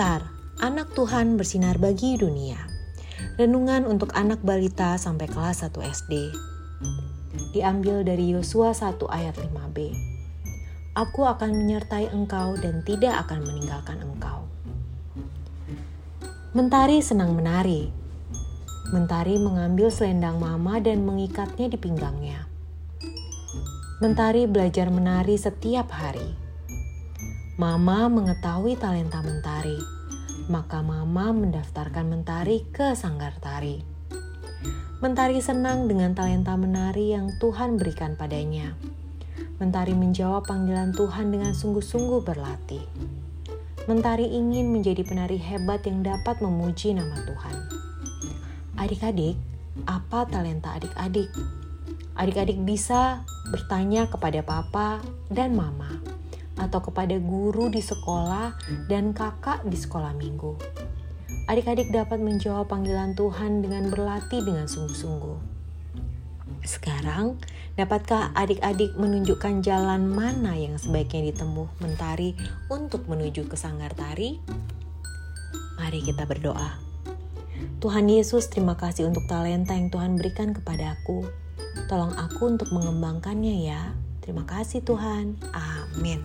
Anak Tuhan bersinar bagi dunia. Renungan untuk anak balita sampai kelas 1 SD. Diambil dari Yosua 1 ayat 5b. Aku akan menyertai engkau dan tidak akan meninggalkan engkau. Mentari senang menari. Mentari mengambil selendang mama dan mengikatnya di pinggangnya. Mentari belajar menari setiap hari. Mama mengetahui talenta Mentari, maka Mama mendaftarkan Mentari ke sanggar tari. Mentari senang dengan talenta menari yang Tuhan berikan padanya. Mentari menjawab panggilan Tuhan dengan sungguh-sungguh berlatih. Mentari ingin menjadi penari hebat yang dapat memuji nama Tuhan. Adik-adik, apa talenta adik-adik? Adik-adik bisa bertanya kepada papa dan mama atau kepada guru di sekolah dan kakak di sekolah minggu. Adik-adik dapat menjawab panggilan Tuhan dengan berlatih dengan sungguh-sungguh. Sekarang, dapatkah adik-adik menunjukkan jalan mana yang sebaiknya ditempuh mentari untuk menuju ke sanggar tari? Mari kita berdoa. Tuhan Yesus, terima kasih untuk talenta yang Tuhan berikan kepada aku. Tolong aku untuk mengembangkannya ya. Terima kasih Tuhan. Amin. bien